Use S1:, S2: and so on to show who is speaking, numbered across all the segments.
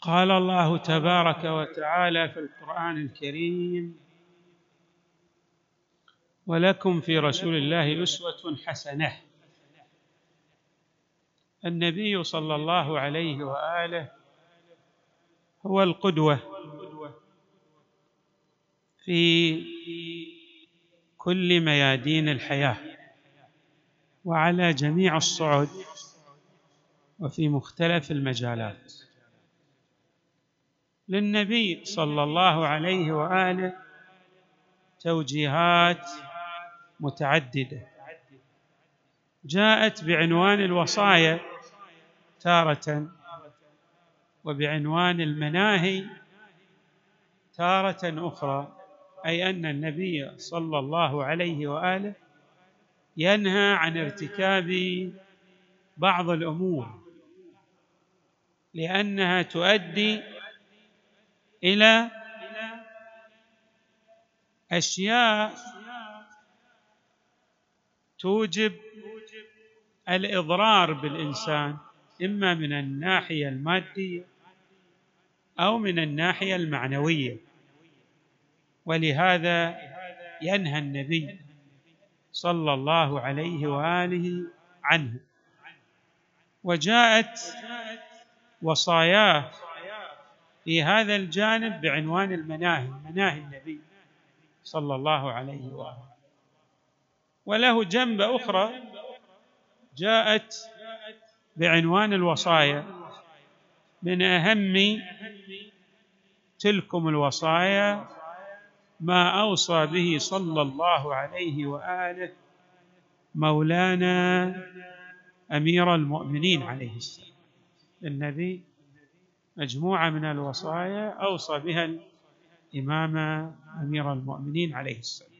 S1: قال الله تبارك وتعالى في القرآن الكريم ولكم في رسول الله أسوة حسنة. النبي صلى الله عليه وآله هو القدوة في كل ميادين الحياة وعلى جميع الصعد وفي مختلف المجالات. للنبي صلى الله عليه وآله توجيهات متعددة. جاءت بعنوان الوصايا تارة وبعنوان المناهي تارة أخرى أي أن النبي صلى الله عليه وآله ينهى عن ارتكاب بعض الأمور لأنها تؤدي إلى أشياء توجب الإضرار بالإنسان إما من الناحية المادية أو من الناحية المعنوية. ولهذا ينهى النبي صلى الله عليه وآله عنه. وجاءت وصاياه في هذا الجانب بعنوان المناهي مناهي النبي صلى الله عليه وآله. وله جنب أخرى جاءت بعنوان الوصايا. من أهم تلكم الوصايا ما أوصى به صلى الله عليه وآله مولانا أمير المؤمنين عليه السلام. النبي مجموعة من الوصايا أوصى بها الإمام أمير المؤمنين عليه السلام.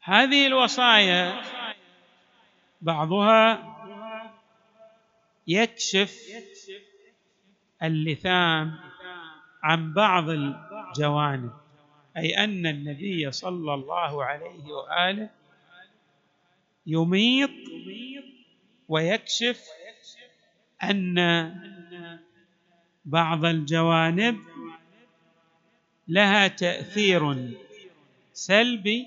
S1: هذه الوصايا بعضها يكشف اللثام عن بعض الجوانب أي أن النبي صلى الله عليه وآله يميط ويكشف أن بعض الجوانب لها تأثير سلبي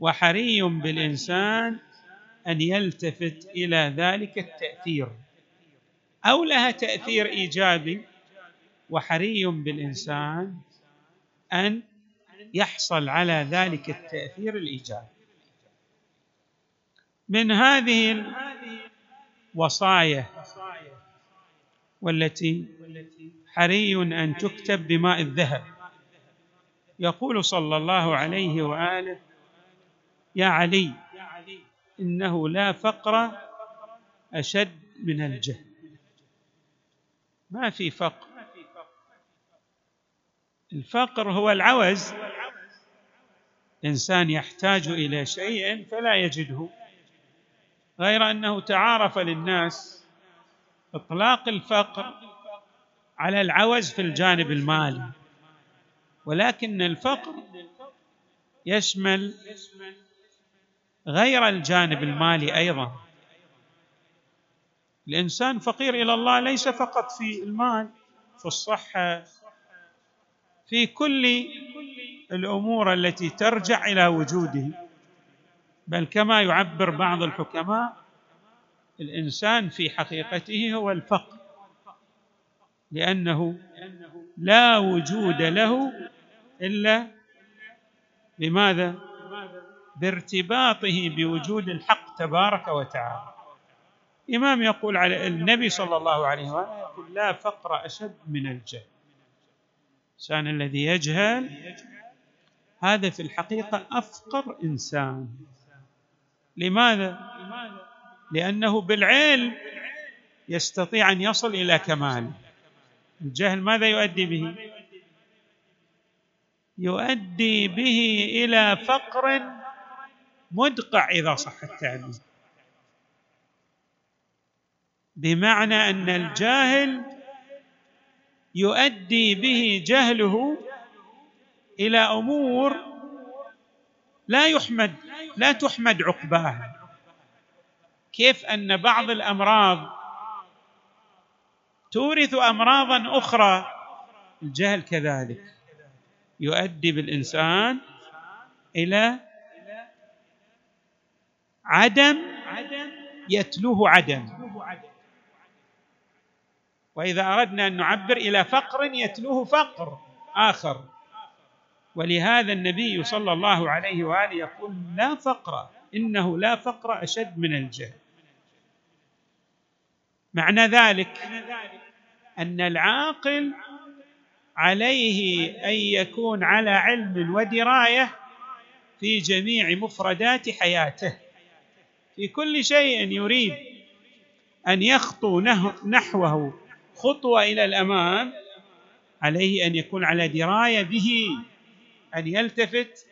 S1: وحري بالإنسان أن يلتفت إلى ذلك التأثير أو لها تأثير إيجابي وحري بالإنسان أن يحصل على ذلك التأثير الإيجابي. من هذه وصايا والتي حري أن تكتب بماء الذهب. يقول صلى الله عليه وآله يا علي إنه لا فقر أشد من الجهل. ما في فقر. الفقر هو العوز. إنسان يحتاج إلى شيء فلا يجده. غير أنه تعارف للناس إطلاق الفقر على العوز في الجانب المالي ولكن الفقر يشمل غير الجانب المالي أيضا. الإنسان فقير إلى الله ليس فقط في المال في الصحة في كل الأمور التي ترجع إلى وجوده. بل كما يعبر بعض الحكماء الإنسان في حقيقته هو الفقر لأنه لا وجود له إلا بماذا؟ بارتباطه بوجود الحق تبارك وتعالى. إمام يقول على النبي صلى الله عليه وآله يقول لا فقر أشد من الجهل. الإنسان الذي يجهل هذا في الحقيقة أفقر إنسان. لماذا؟ لأنه بالعلم يستطيع أن يصل إلى كمال. الجهل ماذا يؤدي به؟ يؤدي به إلى فقر مدقع إذا صح التعبير. بمعنى أن الجاهل يؤدي به جهله إلى أمور لا يحمد لا تحمد عقباها كيف أن بعض الأمراض تورث امراضا أخرى؟ الجهل كذلك. يؤدي بالإنسان إلى عدم يتلوه عدم. وإذا أردنا أن نعبر إلى فقر يتلوه فقر آخر. ولهذا النبي صلى الله عليه وآله يقول لا فقر إنه لا فقر أشد من الجهل. معنى ذلك أن العاقل عليه أن يكون على علم ودراية في جميع مفردات حياته. في كل شيء يريد أن يخطو نحوه خطوة إلى الأمام عليه أن يكون على دراية به. أن يلتفت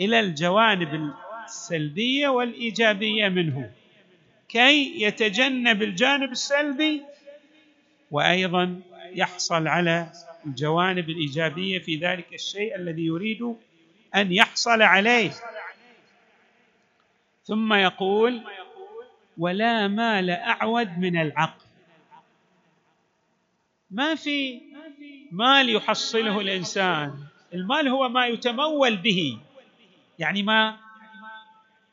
S1: إلى الجوانب السلبية والإيجابية منه كي يتجنب الجانب السلبي وأيضا يحصل على الجوانب الإيجابية في ذلك الشيء الذي يريد أن يحصل عليه. ثم يقول ولا مال أعود من العقل ما في مال يحصله الإنسان المال هو ما يتمول به يعني ما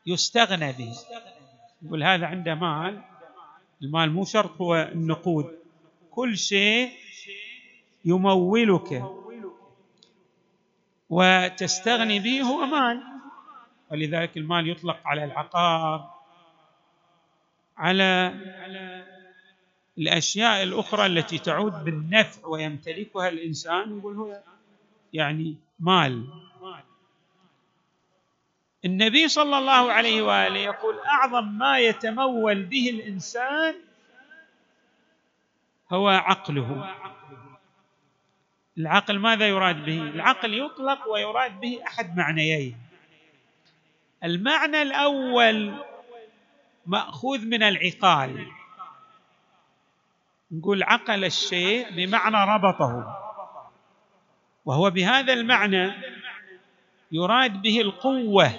S1: يستغنى به. يقول هذا عنده مال المال مو شرط هو النقود. كل شيء يمولك وتستغني به هو مال. ولذلك المال يطلق على العقار على الأشياء الأخرى التي تعود بالنفع ويمتلكها الإنسان. يقول هو يعني مال. النبي صلى الله عليه وآله يقول أعظم ما يتمول به الإنسان هو عقله. العقل ماذا يراد به؟ العقل يطلق ويراد به أحد معنيين. المعنى الأول مأخوذ من العقال. نقول عقل الشيء بمعنى ربطه. وهو بهذا المعنى يراد به القوة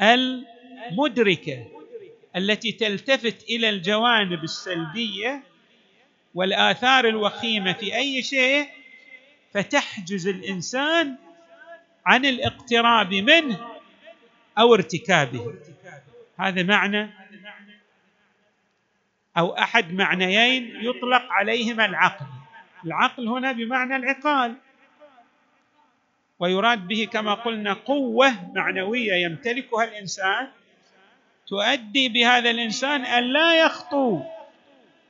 S1: المدركة التي تلتفت إلى الجوانب السلبية والآثار الوخيمة في أي شيء فتحجز الإنسان عن الاقتراب منه أو ارتكابه. هذا معنى أو أحد معنيين يطلق عليهما العقل. العقل هنا بمعنى العقال. ويراد به كما قلنا قوة معنوية يمتلكها الإنسان تؤدي بهذا الإنسان أن لا يخطو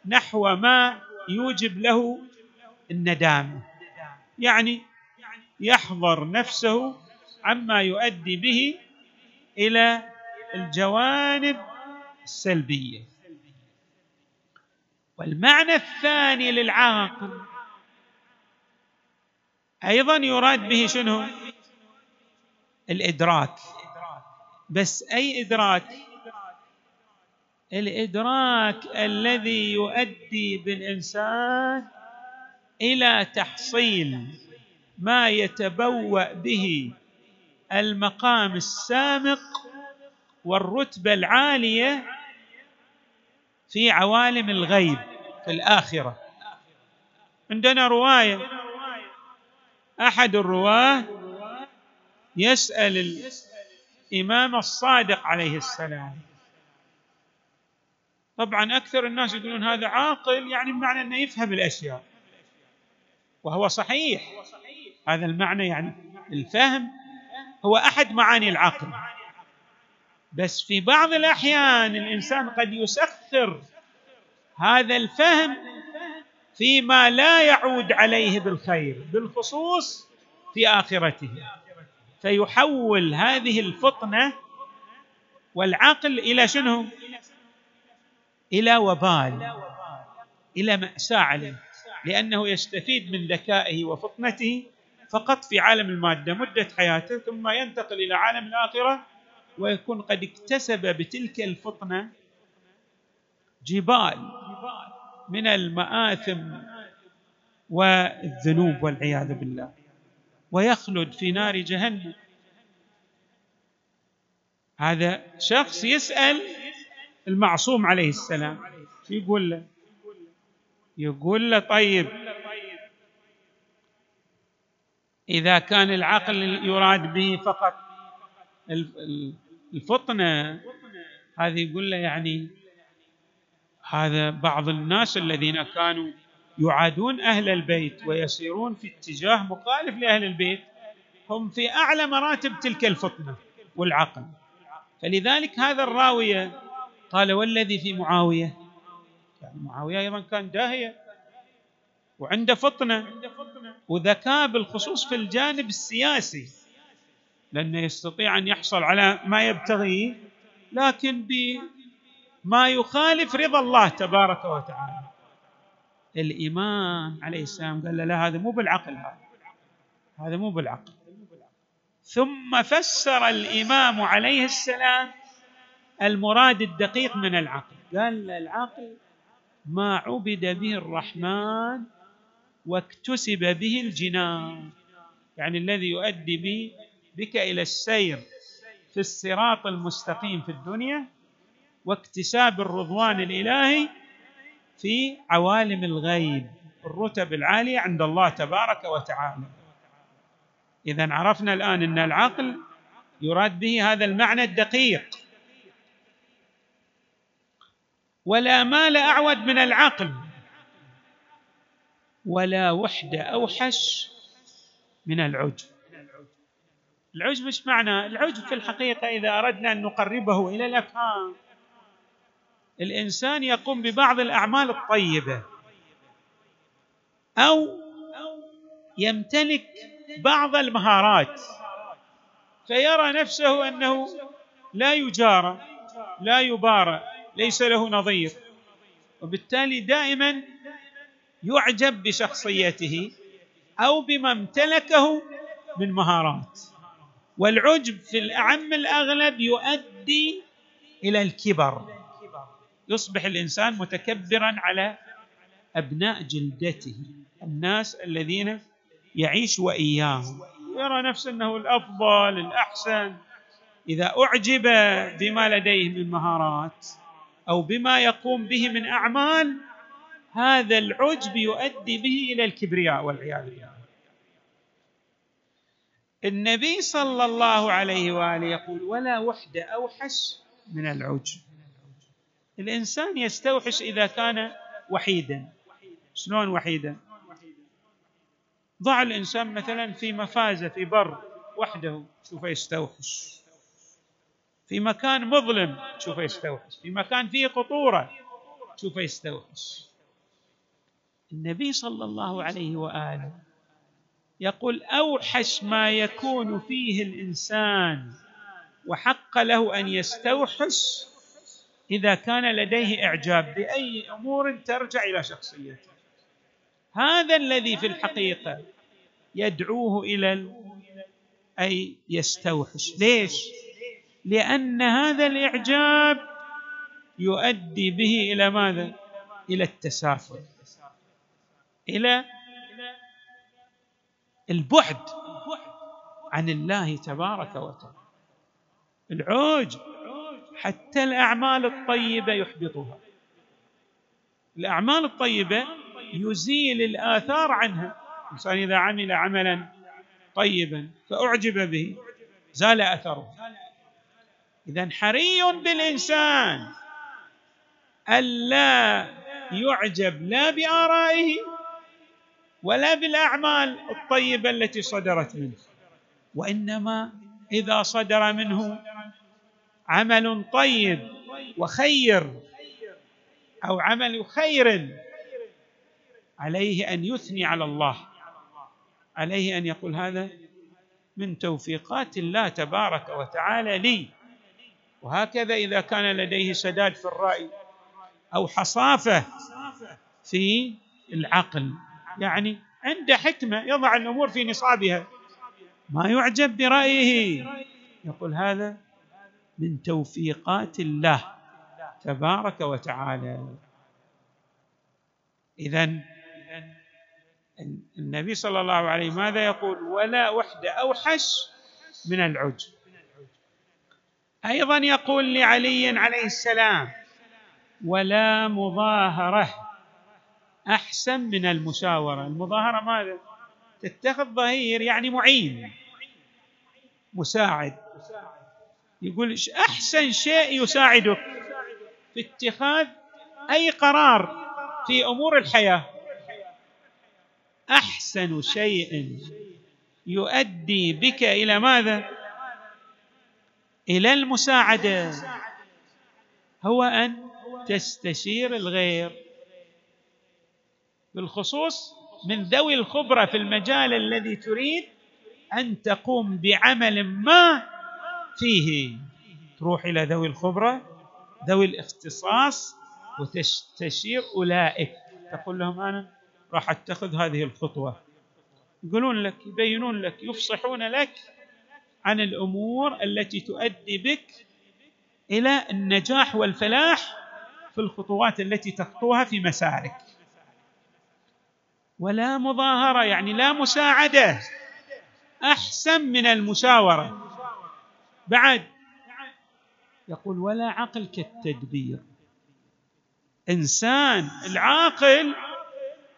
S1: نحو ما يوجب له الندامة. يعني يحضر نفسه عما يؤدي به إلى الجوانب السلبية. والمعنى الثاني للعاقل أيضا يراد به شنو؟ الإدراك. بس أي إدراك؟ الإدراك الذي يؤدي بالإنسان إلى تحصيل ما يتبوأ به المقام السامق والرتبة العالية في عوالم الغيب في الآخرة. عندنا رواية أحد الرواة يسأل الإمام الصادق عليه السلام. طبعا أكثر الناس يقولون هذا عاقل يعني بمعنى إنه يفهم الأشياء. وهو صحيح. هذا المعنى يعني الفهم هو أحد معاني العقل. بس في بعض الأحيان الإنسان قد يسخر هذا الفهم فيما لا يعود عليه بالخير بالخصوص في آخرته. فيحول هذه الفطنة والعقل إلى شنو؟ إلى وبال إلى مأساة عليه. لأنه يستفيد من ذكائه وفطنته فقط في عالم المادة مدة حياته ثم ينتقل إلى عالم الآخرة ويكون قد اكتسب بتلك الفطنة جبال. من المآثم والذنوب والعياذ بالله. ويخلد في نار جهنم. هذا شخص يسأل المعصوم عليه السلام. يقول له يقول له طيب إذا كان العقل يراد به فقط الفطنة هذه يقول له يعني هذا بعض الناس الذين كانوا يعادون أهل البيت ويسيرون في اتجاه مخالف لأهل البيت هم في أعلى مراتب تلك الفطنه والعقل. فلذلك هذا الراويه قال والذي في معاوية؟ يعني معاوية أيضا كان داهية. وعنده فطنة؟ وذكاء بالخصوص في الجانب السياسي لأنه يستطيع أن يحصل على ما يبتغيه لكن بما يخالف رضا الله تبارك وتعالى. الإمام عليه السلام قال له لا هذا مو بالعقل هذا. هذا مو بالعقل. ثم فسر الإمام عليه السلام المراد الدقيق من العقل. قال العقل ما عبد به الرحمن واكتسب به الجنان يعني الذي يؤدي بك إلى السير في الصراط المستقيم في الدنيا واكتساب الرضوان الإلهي في عوالم الغيب الرتب العالية عند الله تبارك وتعالى. اذا عرفنا الآن إن العقل يراد به هذا المعنى الدقيق. ولا مال اعود من العقل ولا وحدة أوحش من العجب. العجب إيش معنى؟ العجب في الحقيقة إذا أردنا أن نقربه إلى الأفهام. الإنسان يقوم ببعض الأعمال الطيبة أو يمتلك بعض المهارات فيرى نفسه أنه لا يجارى لا يبارى ليس له نظير وبالتالي دائما يعجب بشخصيته أو بما امتلكه من مهارات. والعجب في الأعم الأغلب يؤدي إلى الكبر. يصبح الإنسان متكبرا على أبناء جلدته الناس الذين يعيش وإياهم. يرى نفسه أنه الأفضل الأحسن. إذا أعجب بما لديه من مهارات أو بما يقوم به من أعمال هذا العجب يؤدي به إلى الكبرياء والعياذ بالله. النبي صلى الله عليه وآله يقول ولا وحدة أوحش من العجب. الإنسان يستوحش إذا كان وحيدا. شلون وحيدا؟ ضع الإنسان مثلا في مفازة في بر وحده شوف يستوحش. في مكان مظلم شوف يستوحش. في مكان فيه قطورة شوف يستوحش. النبي صلى الله عليه وآله يقول أوحش ما يكون فيه الإنسان وحق له أن يستوحش إذا كان لديه إعجاب بأي أمور ترجع إلى شخصيته. هذا الذي في الحقيقة يدعوه إلى أي يستوحش. ليش؟ لأن هذا الإعجاب يؤدي به إلى ماذا؟ إلى التسافل إلى البعد عن الله تبارك وتعالى. العوج حتى الأعمال الطيبة يحبطها. الأعمال الطيبة يزيل الآثار عنها. الانسان إذا عمل عملا طيبا فأعجب به زال أثره. اذا حري بالإنسان ألا يعجب لا بآرائه ولا بالأعمال الطيبة التي صدرت منه. وإنما إذا صدر منه عمل طيب وخير أو عمل خير عليه أن يثني على الله. عليه أن يقول هذا من توفيقات الله تبارك وتعالى لي. وهكذا إذا كان لديه سداد في الرأي أو حصافة في العقل. يعني عنده حكمة يضع الأمور في نصابها. ما يعجب برأيه. يقول هذا من توفيقات الله تبارك وتعالى. اذا النبي صلى الله عليه ماذا يقول؟ ولا وحده أوحش من العجب. أيضا يقول لعلي عليه السلام ولا مظاهرة أحسن من المشاورة. المظاهرة ماذا؟ تتخذ ظهير يعني معين مساعد. يقول أحسن شيء يساعدك في اتخاذ أي قرار في أمور الحياة؟ أحسن شيء يؤدي بك إلى ماذا؟ إلى المساعدة. هو أن تستشير الغير. بالخصوص من ذوي الخبرة في المجال الذي تريد أن تقوم بعمل ما فيه تروح إلى ذوي الخبرة ذوي الاختصاص وتستشير أولئك. تقول لهم أنا راح أتخذ هذه الخطوة. يقولون لك يبينون لك يفصحون لك عن الأمور التي تؤدي بك إلى النجاح والفلاح في الخطوات التي تخطوها في مسارك. ولا مظاهرة يعني لا مساعدة أحسن من المشاورة. بعد. يقول ولا عقل كالتدبير. إنسان العاقل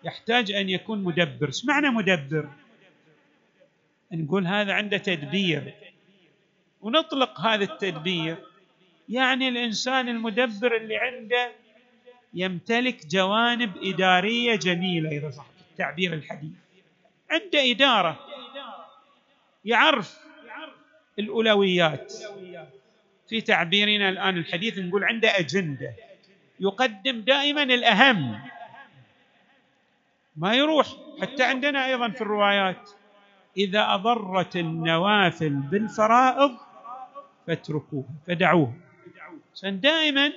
S1: يحتاج أن يكون مدبر. إيش معنى مدبر؟ نقول هذا عنده تدبير. ونطلق هذا التدبير. يعني الإنسان المدبر اللي عنده يمتلك جوانب إدارية جميلة إذا صح التعبير الحديث. عنده إدارة. يعرف الأولويات. في تعبيرنا الآن الحديث نقول عنده أجندة. يقدم دائما الأهم. ما يروح. حتى عندنا أيضا في الروايات. إذا أضرت النوافل بالفرائض فاتركوها فدعوها. دائما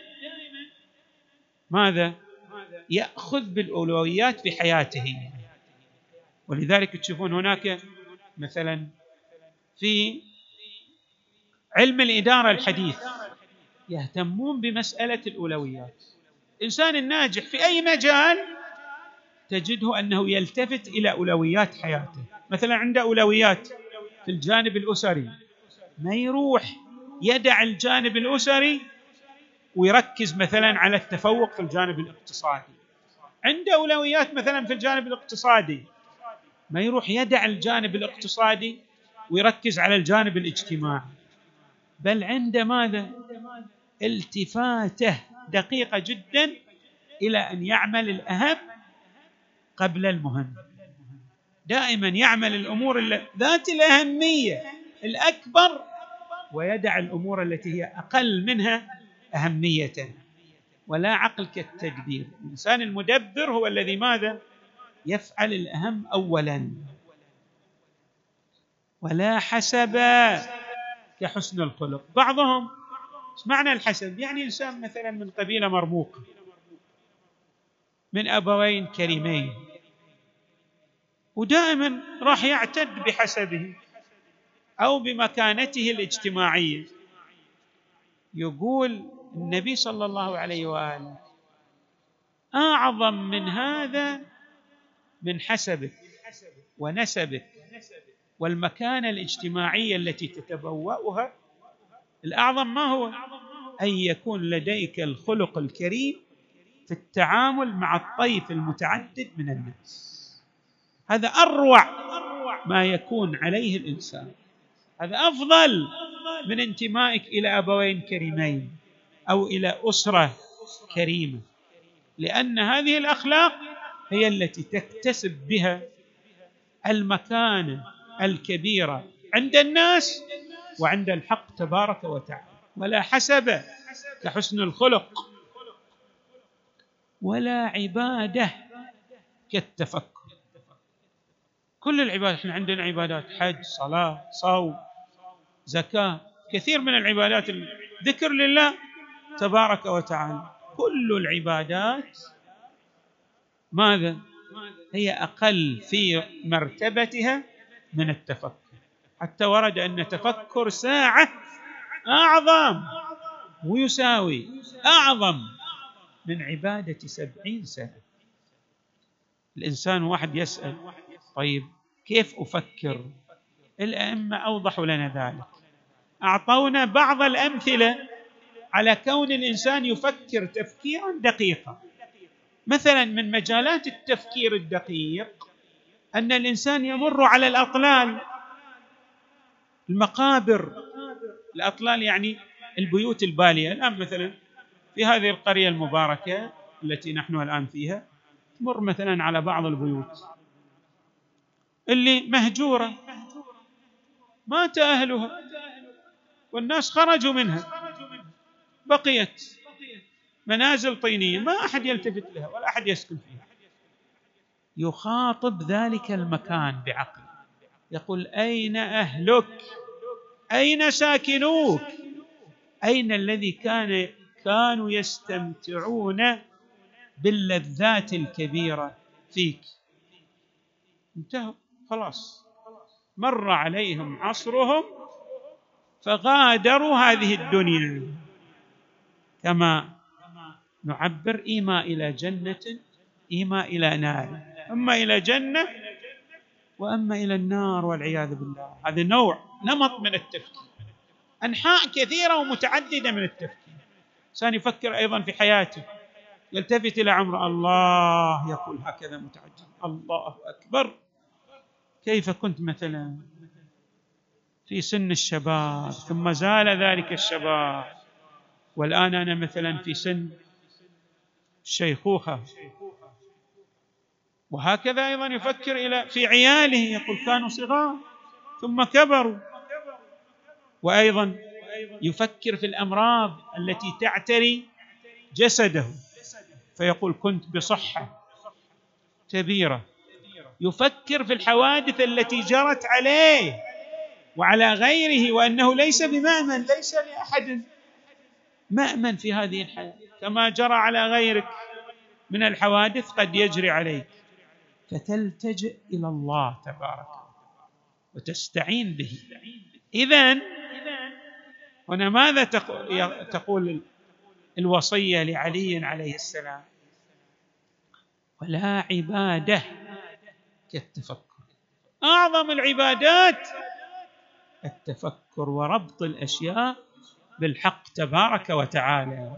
S1: ماذا؟ يأخذ بالأولويات في حياته. ولذلك تشوفون هناك مثلا في علم الإدارة الحديث يهتمون بمسألة الأولويات. الانسان الناجح في أي مجال تجده أنه يلتفت إلى أولويات حياته. مثلا عنده أولويات في الجانب الأسري ما يروح يدع الجانب الأسري ويركز مثلا على التفوق في الجانب الاقتصادي. عنده أولويات مثلا في الجانب الاقتصادي ما يروح يدع الجانب الاقتصادي ويركز على الجانب الاجتماعي. بل عنده ماذا؟ التفاته دقيقة جدا إلى أن يعمل الأهم قبل المهم. دائما يعمل الأمور ذات الأهمية الأكبر ويدع الأمور التي هي أقل منها أهمية. ولا عقل كالتدبير. الإنسان المدبر هو الذي ماذا؟ يفعل الأهم اولا. ولا حسب كحسن الخلق. بعضهم إيش معنى الحسب يعني إنسان مثلا من قبيلة مرموقه من أبوين كريمين ودائما راح يعتد بحسبه أو بمكانته الاجتماعية. يقول النبي صلى الله عليه وآله أعظم من هذا من حسبك ونسبك. والمكانة الاجتماعية التي تتبوأها الأعظم ما هو؟ أن يكون لديك الخلق الكريم في التعامل مع الطيف المتعدد من الناس. هذا أروع ما يكون عليه الإنسان. هذا أفضل من انتمائك إلى أبوين كريمين أو إلى أسرة كريمة لأن هذه الأخلاق هي التي تكتسب بها المكانة الكبيرة عند الناس وعند الحق تبارك وتعالى. ولا حسب كحسن الخلق ولا عبادة كالتفكر. كل العبادات إحنا عندنا عبادات حج صلاة صوم زكاة كثير من العبادات. ذكر لله تبارك وتعالى. كل العبادات ماذا؟ هي أقل في مرتبتها من التفكر. حتى ورد أن تفكر ساعة أعظم ويساوي أعظم من عبادة سبعين سنة. الإنسان واحد يسأل طيب كيف أفكر؟ الأئمة أوضحوا لنا ذلك. أعطونا بعض الأمثلة على كون الإنسان يفكر تفكيرا دقيقا. مثلا من مجالات التفكير الدقيق أن الإنسان يمر على الأطلال. المقابر. الأطلال يعني البيوت البالية. الآن مثلا في هذه القرية المباركة التي نحن الآن فيها تمر مثلا على بعض البيوت. اللي مهجورة. مات أهلها. والناس خرجوا منها. بقيت. منازل طينية. ما أحد يلتفت لها ولا أحد يسكن فيها. يخاطب ذلك المكان بعقل. يقول أين أهلك؟ أين ساكنوك؟ أين الذي كان كانوا يستمتعون باللذات الكبيرة فيك؟ انتهوا خلاص. مر عليهم عصرهم فغادروا هذه الدنيا. كما نعبر إما إلى جنة إما إلى نار. أما إلى جنة وأما إلى النار والعياذ بالله. هذا نوع نمط من التفكير أنحاء كثيرة ومتعددة من التفكير. إنسان يفكر أيضا في حياته يلتفت إلى عمر الله يقول هكذا متعجب. الله أكبر. كيف كنت مثلا في سن الشباب ثم زال ذلك الشباب والآن أنا مثلا في سن الشيخوخة وهكذا أيضا يفكر إلى في عياله يقول كانوا صغار ثم كبروا. وأيضا يفكر في الأمراض التي تعتري جسده. فيقول كنت بصحة كبيرة. يفكر في الحوادث التي جرت عليه وعلى غيره وأنه ليس بمأمن ليس لأحد مأمن في هذه الحياة. كما جرى على غيرك من الحوادث قد يجري عليك. فتلتجئ إلى الله تبارك وتستعين به. اذا هنا ماذا تقول الوصية لعلي عليه السلام؟ ولا عبادة كالتفكر. أعظم العبادات التفكر وربط الأشياء بالحق تبارك وتعالى.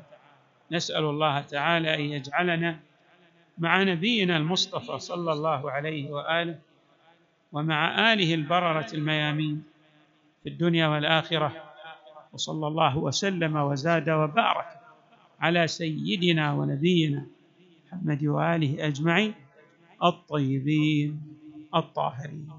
S1: نسأل الله تعالى أن يجعلنا مع نبينا المصطفى صلى الله عليه وآله ومع آله البررة الميامين في الدنيا والآخرة وصلى الله وسلم وزاد وبارك على سيدنا ونبينا محمد وآله أجمعين الطيبين الطاهرين.